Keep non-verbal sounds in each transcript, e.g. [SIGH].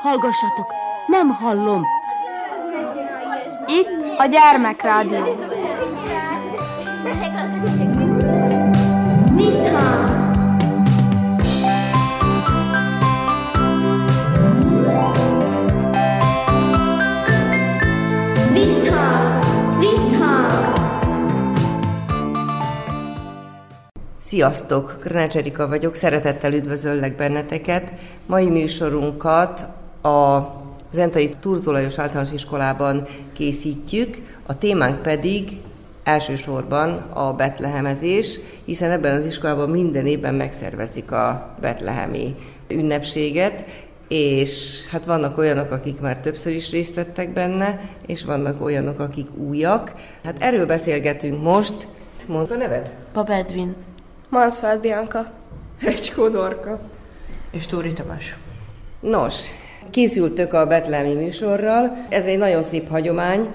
Hallgassatok, nem hallom. Itt a gyermekrádió. Sziasztok! Krnács Erika vagyok, szeretettel üdvözöllek benneteket. Mai műsorunkat a Zentai Turzolajos Általános Iskolában készítjük, a témánk pedig elsősorban a betlehemezés, hiszen ebben az iskolában minden évben megszervezik a betlehemi ünnepséget, és hát vannak olyanok, akik már többször is részt vettek benne, és vannak olyanok, akik újak. Hát erről beszélgetünk most. Mondd a neved? Pap Edwin. Manszvált Bianca. Recskó Dorka. És Tóri Tamás. Nos, készültök a betlehemi műsorral. Ez egy nagyon szép hagyomány.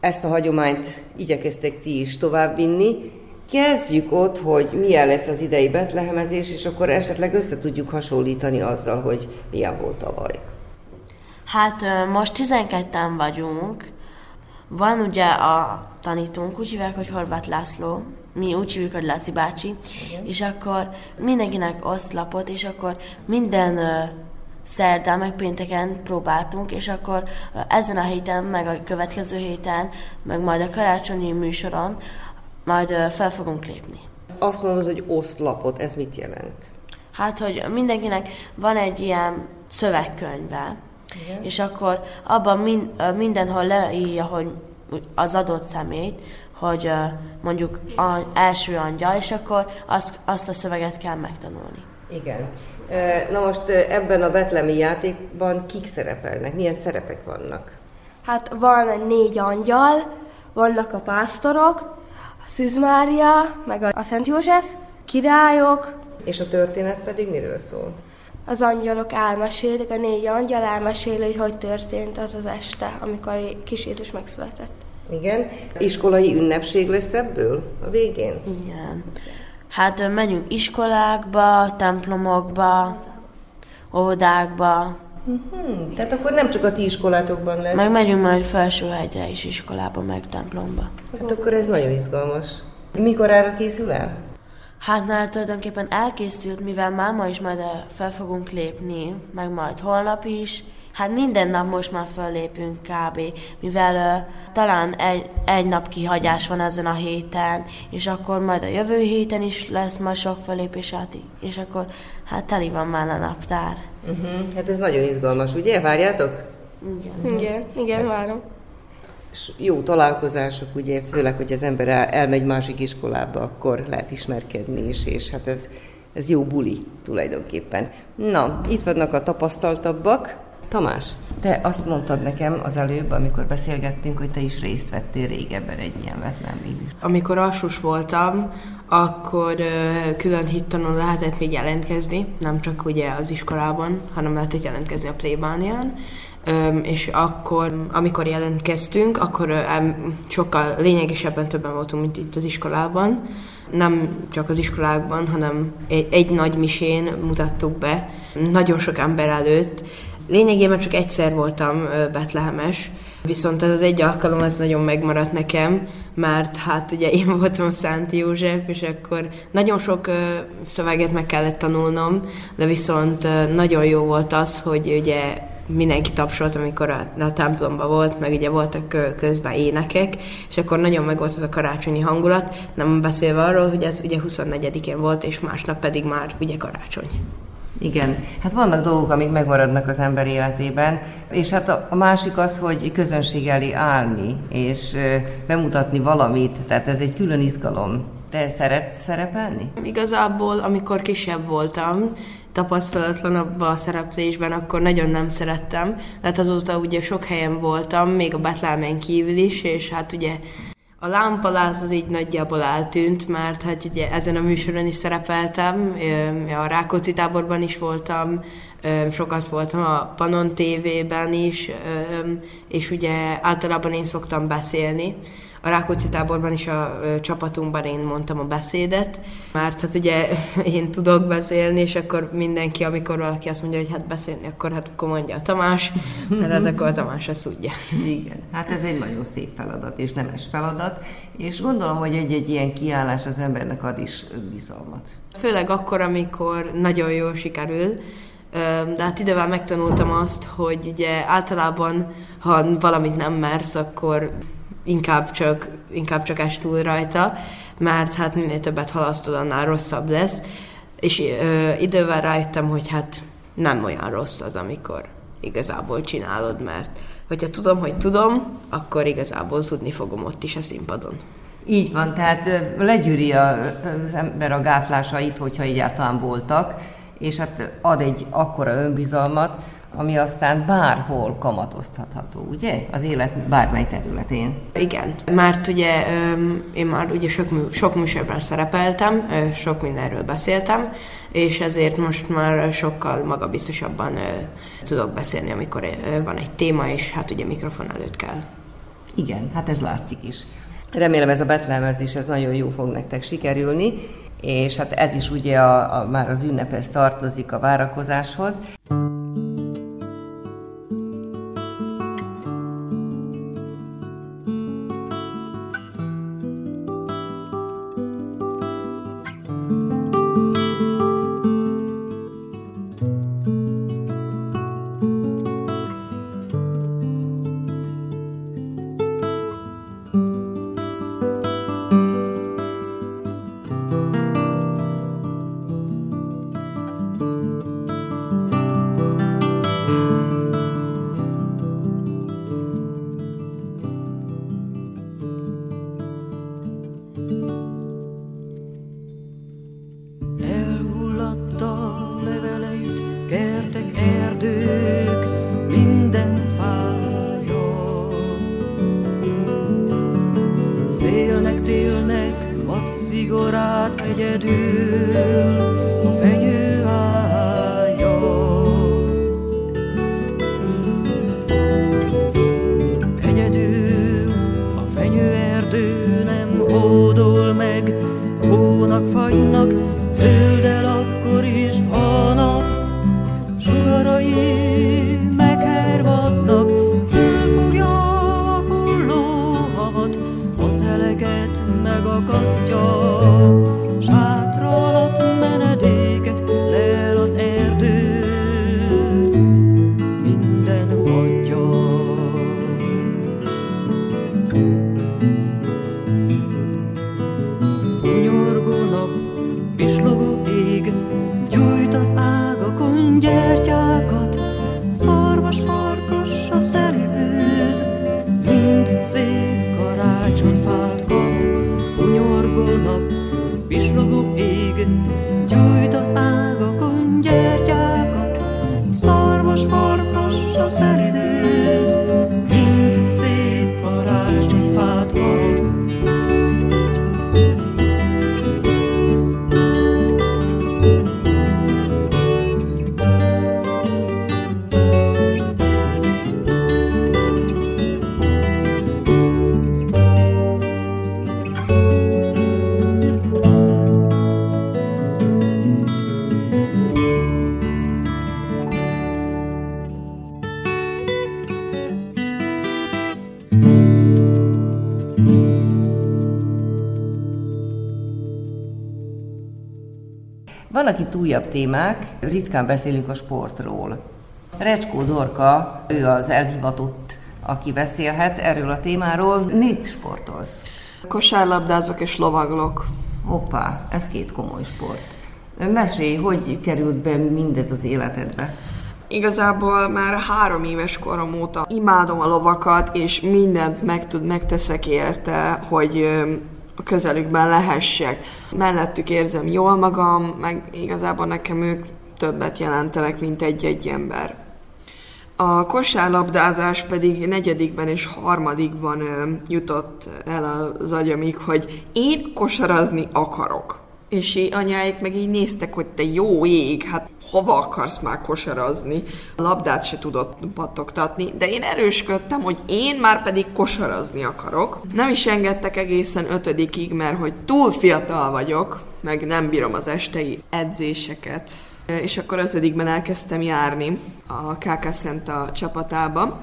Ezt a hagyományt igyekeztek ti is továbbvinni. Kezdjük ott, hogy milyen lesz az idei betlehemezés, és akkor esetleg össze tudjuk hasonlítani azzal, hogy milyen volt tavaly. Hát most 12-en vagyunk. Van ugye a tanítónk, úgy hívják, hogy Horváth László, mi úgy hívjuk, hogy Laci bácsi, Igen. és akkor mindenkinek oszlapot, és akkor minden szerdán, meg pénteken próbáltunk, és akkor ezen a héten, meg a következő héten, meg majd a karácsonyi műsoron majd fel fogunk lépni. Azt mondod, hogy oszlapot, ez mit jelent? Hát, hogy mindenkinek van egy ilyen szövegkönyve, Igen. és akkor abban min, mindenhol leírja, hogy az adott szemét, hogy mondjuk a első angyal, és akkor azt, azt a szöveget kell megtanulni. Igen. Na most ebben a betlemi játékban kik szerepelnek? Milyen szerepek vannak? Hát van négy angyal, vannak a pásztorok, a Szűz Mária, meg a Szent József, királyok, És a történet pedig miről szól? Az angyalok elmesélik, a négy angyal elmeséli, hogy hogy történt az az este, amikor kis Jézus megszületett. Igen. Iskolai ünnepség lesz ebből a végén? Igen. Hát ö, megyünk iskolákba, templomokba, óvodákba, Hmm, tehát akkor nem csak a ti iskolátokban lesz. meg megyünk majd felsőhegyre is iskolába, meg templomba. Hát akkor ez nagyon izgalmas. Mikor ára készül el? Hát már tulajdonképpen elkészült, mivel máma is majd ö, fel fogunk lépni, meg majd holnap is. Hát minden nap most már föllépünk kb. Mivel ö, talán egy, egy nap kihagyás van ezen a héten, és akkor majd a jövő héten is lesz majd sok fellépés, hát, és akkor hát teli van már a naptár. Uh-huh. Hát ez nagyon izgalmas, ugye? Várjátok? Igen. Igen, igen, várom. Jó találkozások, ugye, főleg, hogy az ember el- elmegy másik iskolába, akkor lehet ismerkedni is, és hát ez, ez jó buli tulajdonképpen. Na, itt vannak a tapasztaltabbak. Tamás, te azt mondtad nekem az előbb, amikor beszélgettünk, hogy te is részt vettél régebben egy ilyen vetlemi Amikor alsós voltam, akkor külön hittanon lehetett még jelentkezni, nem csak ugye az iskolában, hanem lehetett jelentkezni a plébánián. És akkor, amikor jelentkeztünk, akkor sokkal lényegesebben többen voltunk, mint itt az iskolában. Nem csak az iskolákban, hanem egy, nagy misén mutattuk be, nagyon sok ember előtt. Lényegében csak egyszer voltam betlehemes, Viszont ez az egy alkalom, ez nagyon megmaradt nekem, mert hát ugye én voltam Szent József, és akkor nagyon sok szöveget meg kellett tanulnom, de viszont nagyon jó volt az, hogy ugye mindenki tapsolt, amikor a, a templomban volt, meg ugye voltak közben énekek, és akkor nagyon meg volt az a karácsonyi hangulat, nem beszélve arról, hogy ez ugye 24-én volt, és másnap pedig már ugye karácsony. Igen, hát vannak dolgok, amik megmaradnak az ember életében, és hát a, a másik az, hogy közönség elé állni, és ö, bemutatni valamit, tehát ez egy külön izgalom. Te szeretsz szerepelni? Igazából, amikor kisebb voltam, tapasztalatlanabb a szereplésben, akkor nagyon nem szerettem. Tehát azóta ugye sok helyen voltam, még a Betlehemen kívül is, és hát ugye a lámpaláz az így nagyjából eltűnt, mert hát ugye ezen a műsoron is szerepeltem, a Rákóczi táborban is voltam, sokat voltam a Panon TV-ben is, és ugye általában én szoktam beszélni. A Rákóczi táborban is a csapatunkban én mondtam a beszédet, mert hát ugye [LAUGHS] én tudok beszélni, és akkor mindenki, amikor valaki azt mondja, hogy hát beszélni, akkor hát akkor mondja a Tamás, mert hát akkor a Tamás ezt tudja. [LAUGHS] Igen, hát ez egy nagyon szép feladat, és nemes feladat, és gondolom, hogy egy-egy ilyen kiállás az embernek ad is bizalmat. Főleg akkor, amikor nagyon jól sikerül, de hát idővel megtanultam azt, hogy ugye általában, ha valamit nem mersz, akkor inkább csak, inkább csak es túl rajta, mert hát minél többet halasztod, annál rosszabb lesz. És ö, idővel rájöttem, hogy hát nem olyan rossz az, amikor igazából csinálod, mert hogyha tudom, hogy tudom, akkor igazából tudni fogom ott is a színpadon. Így van, tehát legyűri az ember a gátlásait, hogyha egyáltalán voltak, és hát ad egy akkora önbizalmat, ami aztán bárhol kamatoztatható, ugye? Az élet bármely területén. Igen, mert ugye én már ugye sok, mű- sok műsorban szerepeltem, sok mindenről beszéltem, és ezért most már sokkal magabiztosabban tudok beszélni, amikor van egy téma, és hát ugye mikrofon előtt kell. Igen, hát ez látszik is. Remélem ez a betlemezés, ez nagyon jó fog nektek sikerülni, és hát ez is ugye a, a, már az ünnephez tartozik a várakozáshoz. Újabb témák, ritkán beszélünk a sportról. Recskó Dorka, ő az elhivatott, aki beszélhet erről a témáról. Mit sportolsz? Kosárlabdázok és lovaglok. Hoppá, ez két komoly sport. Mesélj, hogy került be mindez az életedbe? Igazából már három éves korom óta imádom a lovakat, és mindent meg tud, megteszek érte, hogy a közelükben lehessek. Mellettük érzem jól magam, meg igazából nekem ők többet jelentenek, mint egy-egy ember. A kosárlabdázás pedig negyedikben és harmadikban ö, jutott el az agyamig, hogy én kosarazni akarok. És így anyáik meg így néztek, hogy te jó ég, hát hova akarsz már kosarazni? A labdát se tudott pattogtatni, de én erősködtem, hogy én már pedig kosarazni akarok. Nem is engedtek egészen ötödikig, mert hogy túl fiatal vagyok, meg nem bírom az estei edzéseket. És akkor ötödikben elkezdtem járni a KK Szenta csapatába.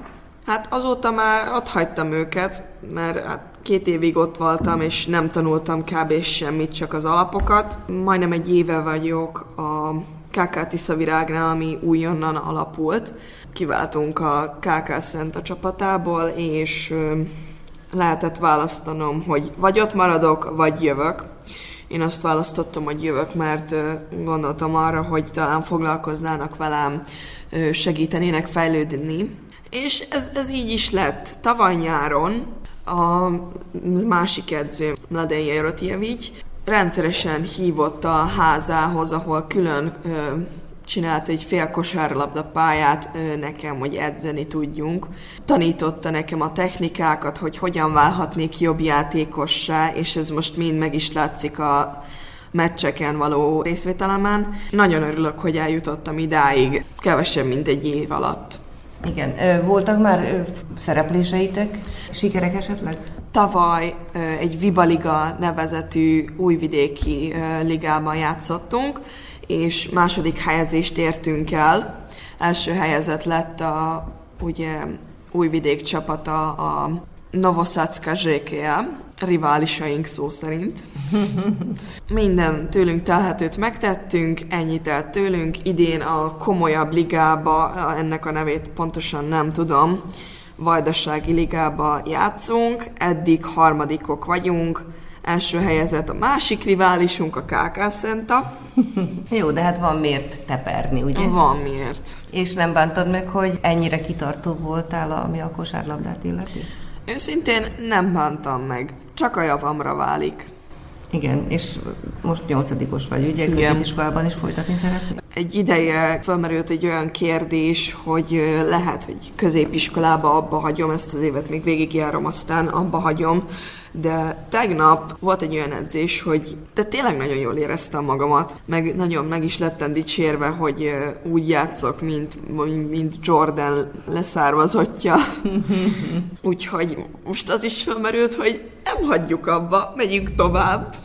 Hát azóta már ott hagytam őket, mert hát két évig ott voltam, és nem tanultam kb. semmit, csak az alapokat. Majdnem egy éve vagyok a KK Tiszavirágnál, ami újonnan alapult. Kiváltunk a KK Szent a csapatából, és lehetett választanom, hogy vagy ott maradok, vagy jövök. Én azt választottam, hogy jövök, mert gondoltam arra, hogy talán foglalkoznának velem, segítenének fejlődni. És ez, ez így is lett. Tavaly nyáron a másik edző, Mladen Jerotjevics, rendszeresen hívott a házához, ahol külön ö, csinált egy fél kosárlabda pályát ö, nekem, hogy edzeni tudjunk. Tanította nekem a technikákat, hogy hogyan válhatnék jobb játékossá, és ez most mind meg is látszik a meccseken való részvételemen. Nagyon örülök, hogy eljutottam idáig, kevesebb, mint egy év alatt. Igen, voltak már szerepléseitek, sikerek esetleg? Tavaly egy Vibaliga nevezetű újvidéki ligában játszottunk, és második helyezést értünk el. Első helyezett lett a ugye, újvidék csapata a Novosadzka ZKL, riválisaink szó szerint. [LAUGHS] Minden tőlünk telhetőt megtettünk, ennyit telt tőlünk. Idén a komolyabb ligába, ennek a nevét pontosan nem tudom, Vajdasági ligába játszunk, eddig harmadikok vagyunk, első helyezett a másik riválisunk, a KK Szenta. [LAUGHS] Jó, de hát van miért teperni, ugye? Van miért. És nem bántad meg, hogy ennyire kitartó voltál, ami a kosárlabdát illeti? Őszintén nem bántam meg, csak a javamra válik. Igen, és most nyolcadikos vagy, ugye? Középiskolában is folytatni szeretnél? Egy ideje felmerült egy olyan kérdés, hogy lehet, hogy középiskolába abba hagyom ezt az évet, még végigjárom, aztán abba hagyom, de tegnap volt egy olyan edzés, hogy de tényleg nagyon jól éreztem magamat, meg nagyon meg is lettem dicsérve, hogy úgy játszok, mint, mint Jordan leszármazottja. [LAUGHS] Úgyhogy most az is felmerült, hogy nem hagyjuk abba, megyünk tovább.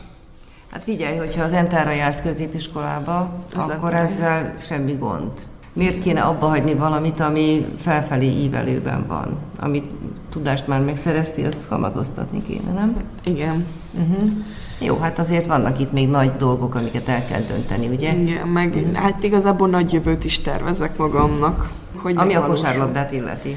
Hát figyelj, hogyha az Entára jársz középiskolába, az akkor entára. ezzel semmi gond. Miért kéne abba hagyni valamit, ami felfelé ívelőben van? Amit tudást már megszereztél, azt kamatoztatni kéne, nem? Igen. Uh-huh. Jó, hát azért vannak itt még nagy dolgok, amiket el kell dönteni, ugye? Igen, meg hát igazából nagy jövőt is tervezek magamnak. Hogy Ami a kosárlabdát illeti.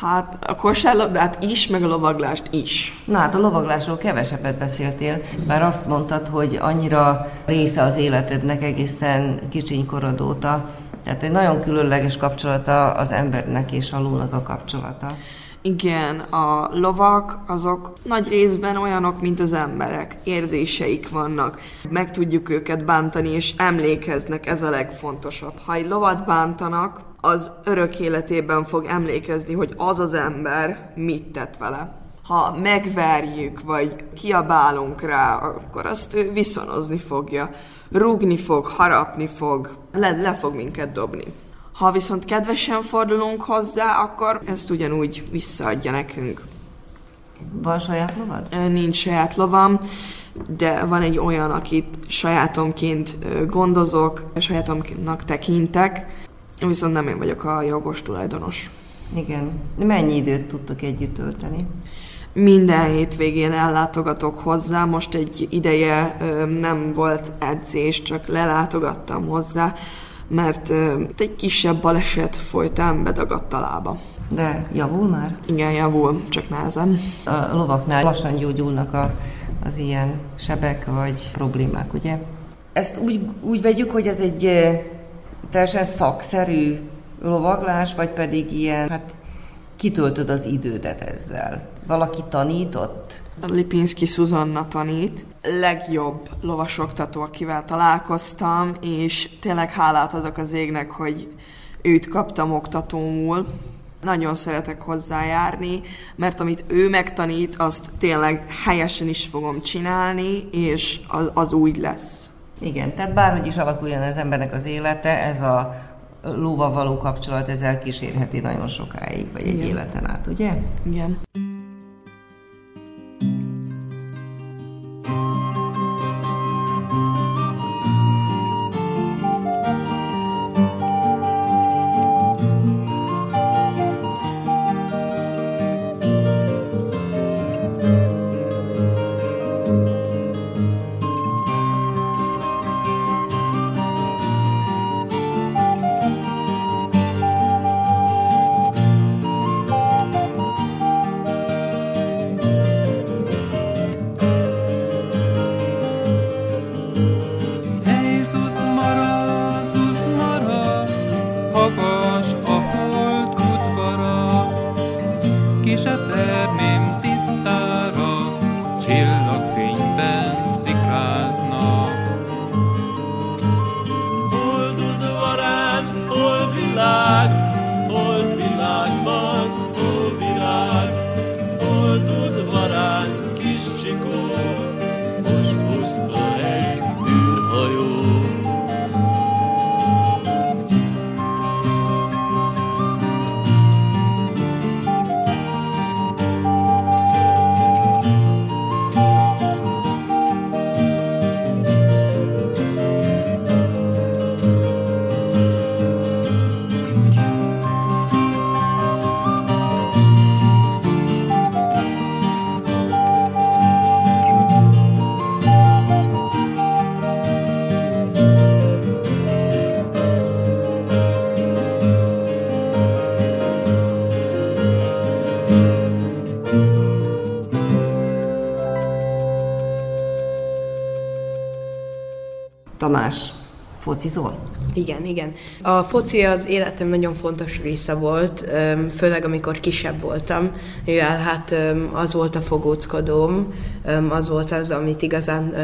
Hát a kosárlabdát is, meg a lovaglást is. Na hát a lovaglásról kevesebbet beszéltél, bár azt mondtad, hogy annyira része az életednek egészen kicsiny korod óta, tehát egy nagyon különleges kapcsolata az embernek és a lónak a kapcsolata. Igen, a lovak azok nagy részben olyanok, mint az emberek. Érzéseik vannak. Meg tudjuk őket bántani, és emlékeznek, ez a legfontosabb. Ha egy lovat bántanak, az örök életében fog emlékezni, hogy az az ember mit tett vele. Ha megverjük, vagy kiabálunk rá, akkor azt ő viszonozni fogja. Rúgni fog, harapni fog, le, le fog minket dobni. Ha viszont kedvesen fordulunk hozzá, akkor ezt ugyanúgy visszaadja nekünk. Van saját lovad? Nincs saját lovam, de van egy olyan, akit sajátomként gondozok, sajátomnak tekintek, viszont nem én vagyok a jogos tulajdonos. Igen. Mennyi időt tudtok együtt tölteni? Minden hétvégén ellátogatok hozzá, most egy ideje nem volt edzés, csak lelátogattam hozzá, mert egy kisebb baleset folytán bedagadt a lába. De javul már? Igen, javul, csak nehezem. A lovaknál lassan gyógyulnak a, az ilyen sebek vagy problémák, ugye? Ezt úgy, úgy vegyük, hogy ez egy teljesen szakszerű lovaglás, vagy pedig ilyen, hát kitöltöd az idődet ezzel? Valaki tanított? Lipinski Szuzanna tanít. Legjobb lovasoktató, akivel találkoztam, és tényleg hálát adok az égnek, hogy őt kaptam oktatómul. nagyon szeretek hozzájárni, mert amit ő megtanít, azt tényleg helyesen is fogom csinálni, és az, az úgy lesz. Igen, tehát bárhogy is alakuljon az embernek az élete, ez a lóval való kapcsolat, ez elkísérheti nagyon sokáig, vagy egy Igen. életen át, ugye? Igen. Tamás, focizol? Igen, igen. A foci az életem nagyon fontos része volt, főleg amikor kisebb voltam, mivel hát az volt a fogóckodóm, az volt az, amit igazán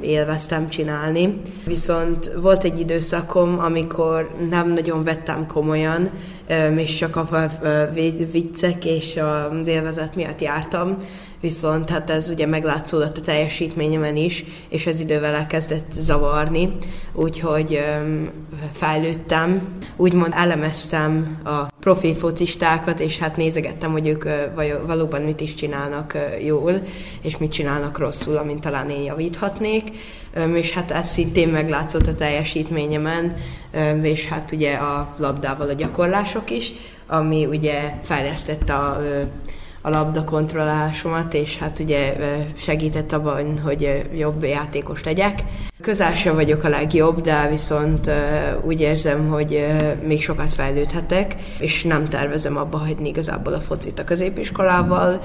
élveztem csinálni. Viszont volt egy időszakom, amikor nem nagyon vettem komolyan, és csak a viccek és az élvezet miatt jártam, viszont hát ez ugye meglátszódott a teljesítményemen is, és ez idővel elkezdett zavarni, úgyhogy öm, fejlődtem, úgymond elemeztem a profi focistákat, és hát nézegettem, hogy ők ö, valóban mit is csinálnak jól, és mit csinálnak rosszul, amint talán én javíthatnék, Öm, és hát ez szintén meglátszott a teljesítményemen, öm, és hát ugye a labdával a gyakorlások is, ami ugye fejlesztette a a labda kontrollásomat, és hát ugye ö, segített abban, hogy ö, jobb játékos legyek. Közel sem vagyok a legjobb, de viszont úgy érzem, hogy még sokat fejlődhetek, és nem tervezem abba hagyni igazából a focit a középiskolával,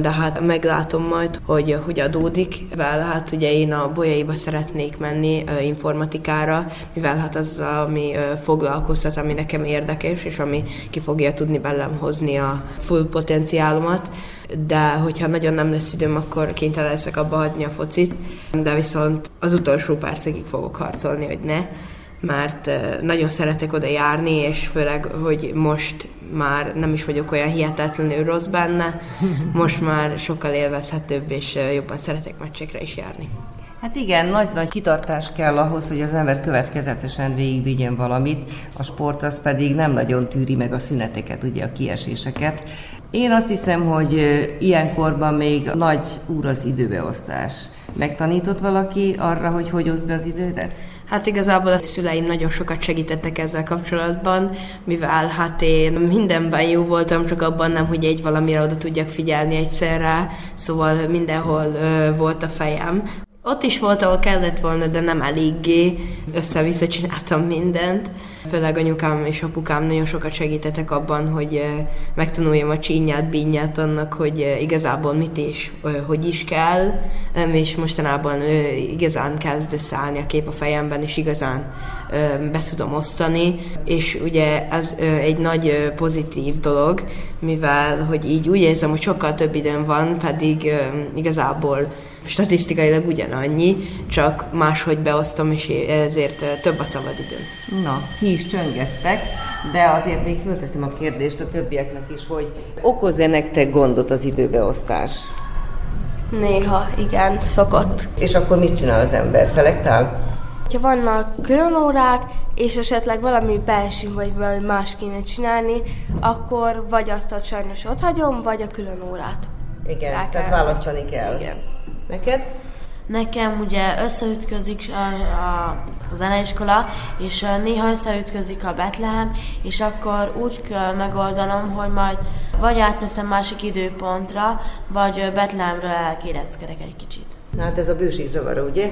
de hát meglátom majd, hogy hogy adódik, mivel hát ugye én a bolyaiba szeretnék menni informatikára, mivel hát az, ami foglalkoztat, ami nekem érdekes, és ami ki fogja tudni belem hozni a full potenciálomat, de hogyha nagyon nem lesz időm, akkor kénytelen leszek abba hagyni a focit, de viszont az utolsó percig fogok harcolni, hogy ne, mert nagyon szeretek oda járni, és főleg, hogy most már nem is vagyok olyan hihetetlenül rossz benne, most már sokkal élvezhetőbb, és jobban szeretek meccsekre is járni. Hát igen, nagy-nagy kitartás kell ahhoz, hogy az ember következetesen végigvigyen valamit, a sport az pedig nem nagyon tűri meg a szüneteket, ugye a kieséseket. Én azt hiszem, hogy ilyenkorban még nagy úr az időbeosztás. Megtanított valaki arra, hogy hogy oszd be az idődet? Hát igazából a szüleim nagyon sokat segítettek ezzel kapcsolatban, mivel hát én mindenben jó voltam, csak abban nem, hogy egy valamire oda tudjak figyelni egyszerre, szóval mindenhol ö, volt a fejem. Ott is volt, ahol kellett volna, de nem eléggé. Össze-vissza csináltam mindent. Főleg anyukám és apukám nagyon sokat segítettek abban, hogy megtanuljam a csínyát, bínyát annak, hogy igazából mit ö, hogy is kell, és mostanában igazán kezd összeállni a kép a fejemben, és igazán be tudom osztani, és ugye ez egy nagy pozitív dolog, mivel hogy így úgy érzem, hogy sokkal több időm van, pedig igazából statisztikailag ugyanannyi, csak máshogy beosztom, és ezért több a szabadidőm. Na, ki is csöngettek, de azért még fölteszem a kérdést a többieknek is, hogy okoz-e nektek gondot az időbeosztás? Néha, igen, szokott. És akkor mit csinál az ember? Szelektál? Ha vannak külön órák, és esetleg valami belső, vagy valami más kéne csinálni, akkor vagy azt a sajnos ott hagyom, vagy a külön órát. Igen, El tehát kell. választani kell. Igen. Neked? Nekem ugye összeütközik a, a, zeneiskola, és néha összeütközik a Betlehem, és akkor úgy kell megoldanom, hogy majd vagy átteszem másik időpontra, vagy Betlehemről elkéreckedek egy kicsit. Na hát ez a bőségzavaró, ugye?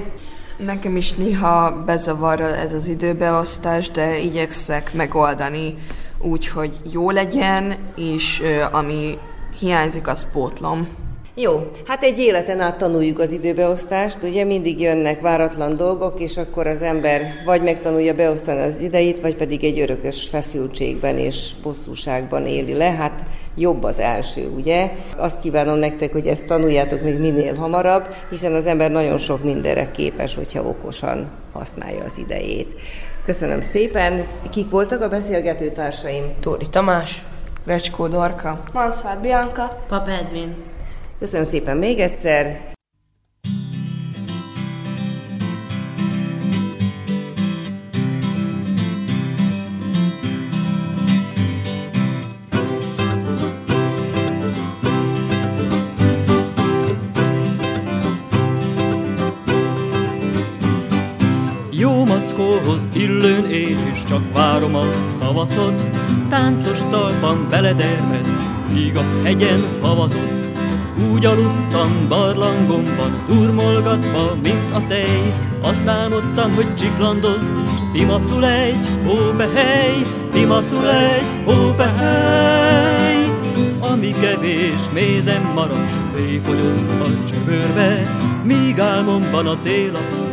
Nekem is néha bezavar ez az időbeosztás, de igyekszek megoldani úgy, hogy jó legyen, és ami hiányzik, az pótlom. Jó, hát egy életen át tanuljuk az időbeosztást, ugye mindig jönnek váratlan dolgok, és akkor az ember vagy megtanulja beosztani az idejét, vagy pedig egy örökös feszültségben és bosszúságban éli le. Hát jobb az első, ugye? Azt kívánom nektek, hogy ezt tanuljátok még minél hamarabb, hiszen az ember nagyon sok mindenre képes, hogyha okosan használja az idejét. Köszönöm szépen. Kik voltak a beszélgető társaim? Tóri Tamás, Recskó Dorka. Manszvár Bianca. Pap Edwin. Köszönöm szépen még egyszer. Mackóhoz illőn én is csak várom a tavaszot, táncos talpam beledermed, míg a hegyen havazott. Úgy aludtam barlangomban, turmolgatva, mint a tej, azt álmodtam, hogy csiklandoz, pimaszul egy, hóbehely, pimaszul egy, hóbehely. Ami kevés mézem maradt, mélyfogyott a csöbörbe, míg álmomban a télapó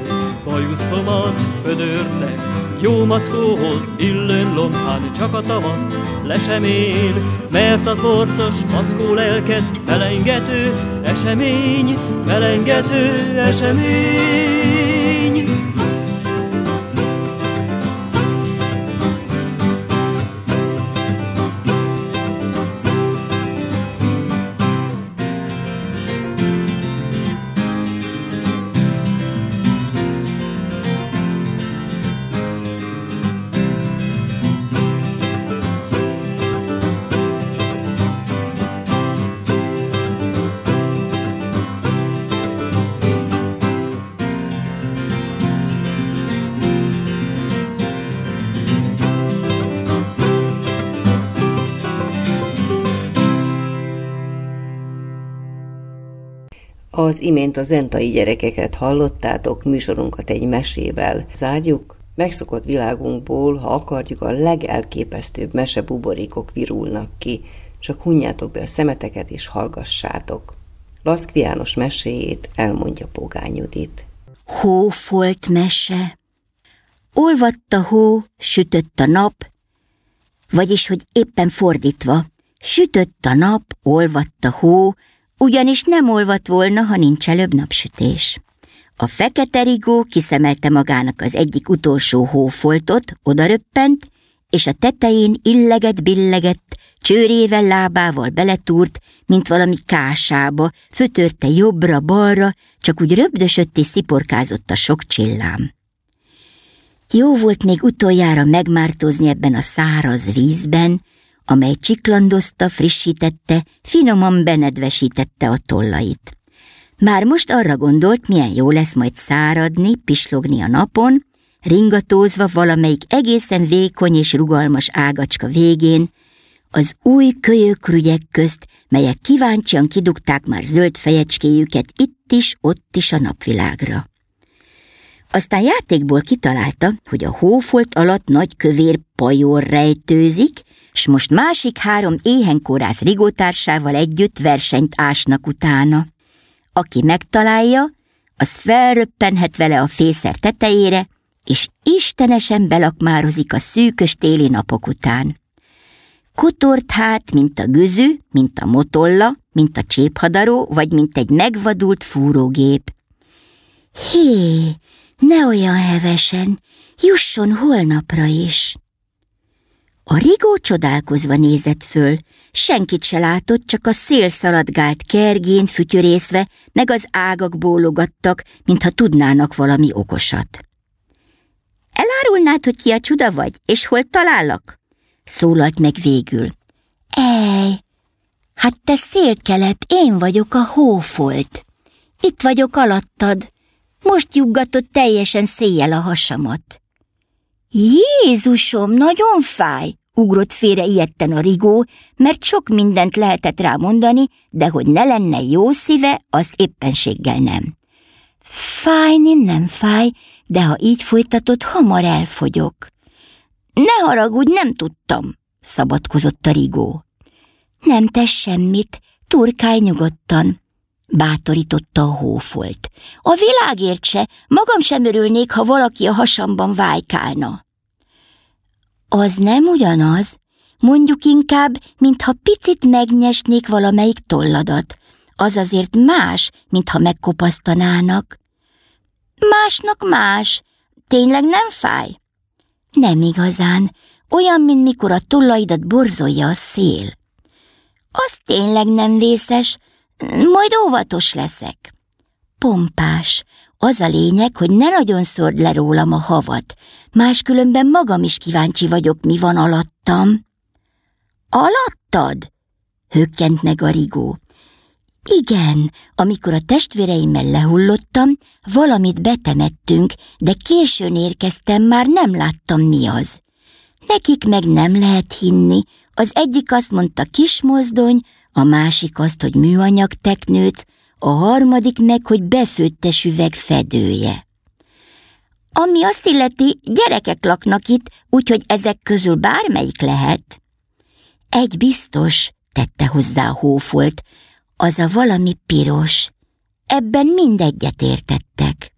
bajuszomat ödörte. Jó mackóhoz illőn lombán csak a tavaszt le sem él, mert az borcos mackó lelket felengető esemény, felengető esemény. Az imént a zentai gyerekeket hallottátok, műsorunkat egy mesével zárjuk. Megszokott világunkból, ha akarjuk, a legelképesztőbb mesebuborékok virulnak ki. Csak hunjátok be a szemeteket és hallgassátok. Laszkvi János meséjét elmondja Pogány Judit. Hófolt mese. Olvadt a hó, sütött a nap, vagyis, hogy éppen fordítva, sütött a nap, olvadt a hó, ugyanis nem olvadt volna, ha nincs előbb napsütés. A fekete rigó kiszemelte magának az egyik utolsó hófoltot, odaröppent, és a tetején illeget-billegett, csőrével lábával beletúrt, mint valami kásába, fötörte jobbra-balra, csak úgy röbdösött és sziporkázott a sok csillám. Jó volt még utoljára megmártózni ebben a száraz vízben, amely csiklandozta, frissítette, finoman benedvesítette a tollait. Már most arra gondolt, milyen jó lesz majd száradni, pislogni a napon, ringatózva valamelyik egészen vékony és rugalmas ágacska végén, az új kölyökrügyek közt, melyek kíváncsian kidugták már zöld fejecskéjüket itt is, ott is a napvilágra. Aztán játékból kitalálta, hogy a hófolt alatt nagy kövér pajor rejtőzik, s most másik három éhenkorász rigótársával együtt versenyt ásnak utána. Aki megtalálja, az felröppenhet vele a fészer tetejére, és istenesen belakmározik a szűkös téli napok után. Kotort hát, mint a güzű, mint a motolla, mint a cséphadaró, vagy mint egy megvadult fúrógép. Hé, ne olyan hevesen, jusson holnapra is. A rigó csodálkozva nézett föl, senkit se látott, csak a szél szaladgált kergén fütyörészve, meg az ágak bólogattak, mintha tudnának valami okosat. Elárulnád, hogy ki a csuda vagy, és hol talállak? Szólalt meg végül. Ej, hát te szélkelep, én vagyok a hófolt. Itt vagyok alattad. Most juggatod teljesen széjjel a hasamat. Jézusom, nagyon fáj, ugrott félre ilyetten a rigó, mert sok mindent lehetett rá mondani, de hogy ne lenne jó szíve, az éppenséggel nem. Fájni nem fáj, de ha így folytatod, hamar elfogyok. Ne haragudj, nem tudtam, szabadkozott a rigó. Nem tesz semmit, turkálj nyugodtan, bátorította a hófolt. A világért se, magam sem örülnék, ha valaki a hasamban vájkálna. Az nem ugyanaz, mondjuk inkább, mintha picit megnyesnék valamelyik tolladat. Az azért más, mintha megkopasztanának. Másnak más. Tényleg nem fáj? Nem igazán. Olyan, mint mikor a tollaidat borzolja a szél. Az tényleg nem vészes, majd óvatos leszek. Pompás, az a lényeg, hogy ne nagyon szord le rólam a havat, máskülönben magam is kíváncsi vagyok, mi van alattam. Alattad? Hökkent meg a rigó. Igen, amikor a testvéreimmel lehullottam, valamit betemettünk, de későn érkeztem, már nem láttam mi az. Nekik meg nem lehet hinni, az egyik azt mondta kismozdony, a másik azt, hogy műanyag teknőc, a harmadik meg, hogy befőttes üveg fedője. Ami azt illeti, gyerekek laknak itt, úgyhogy ezek közül bármelyik lehet. Egy biztos, tette hozzá a hófolt, az a valami piros. Ebben mindegyet értettek.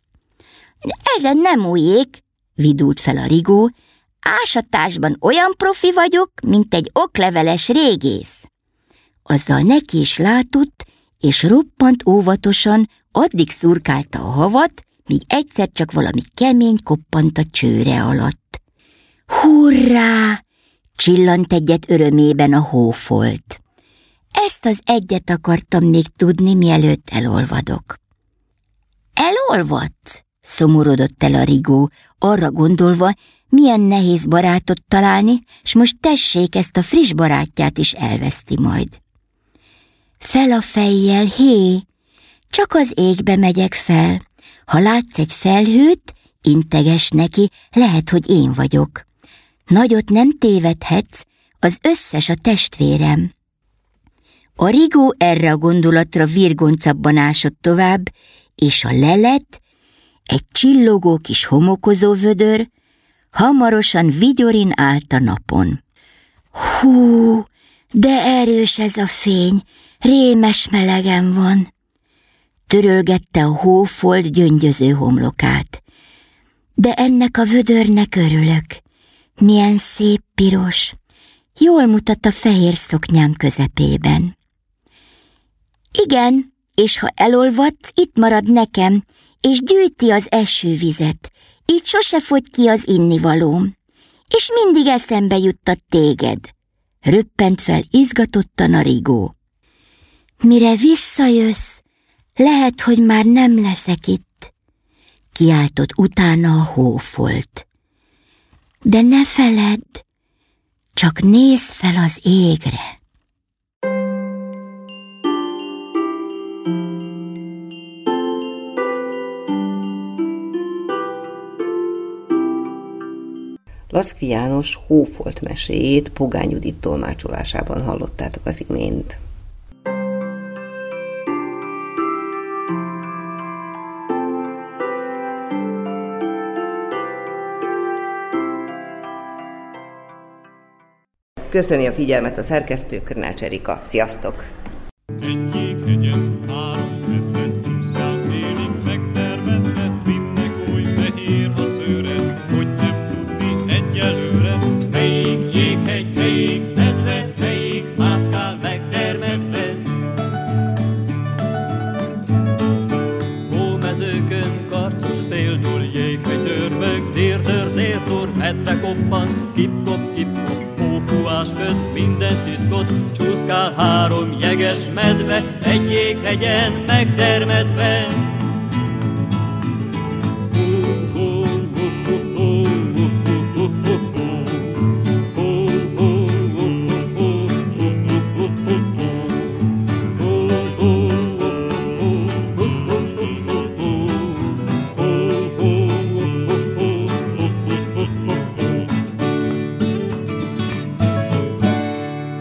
Ezen nem újék, vidult fel a rigó, ásatásban olyan profi vagyok, mint egy okleveles régész. Azzal neki is látott, és roppant óvatosan addig szurkálta a havat, míg egyszer csak valami kemény koppant a csőre alatt. Hurrá! Csillant egyet örömében a hófolt. Ezt az egyet akartam még tudni, mielőtt elolvadok. Elolvadt? Szomorodott el a rigó, arra gondolva, milyen nehéz barátot találni, s most tessék, ezt a friss barátját is elveszti majd. Fel a fejjel, hé, csak az égbe megyek fel. Ha látsz egy felhőt, integes neki, lehet, hogy én vagyok. Nagyot nem tévedhetsz, az összes a testvérem. A rigó erre a gondolatra virgoncabban ásott tovább, és a lelet, egy csillogó kis homokozó vödör, hamarosan vigyorin állt a napon. Hú, de erős ez a fény, rémes melegen van. Törölgette a hófolt gyöngyöző homlokát. De ennek a vödörnek örülök. Milyen szép piros. Jól mutat a fehér szoknyám közepében. Igen, és ha elolvadt, itt marad nekem, és gyűjti az esővizet. Így sose fogy ki az innivalóm. És mindig eszembe juttat téged. Röppent fel izgatottan a rigó. Mire visszajössz, lehet, hogy már nem leszek itt, kiáltott utána a hófolt. De ne feledd, csak nézd fel az égre. Laszki János hófolt meséjét Pogány Judit tolmácsolásában hallottátok az imént. Köszöni a figyelmet a szerkesztő Körnács Erika. Sziasztok! Csúszkál három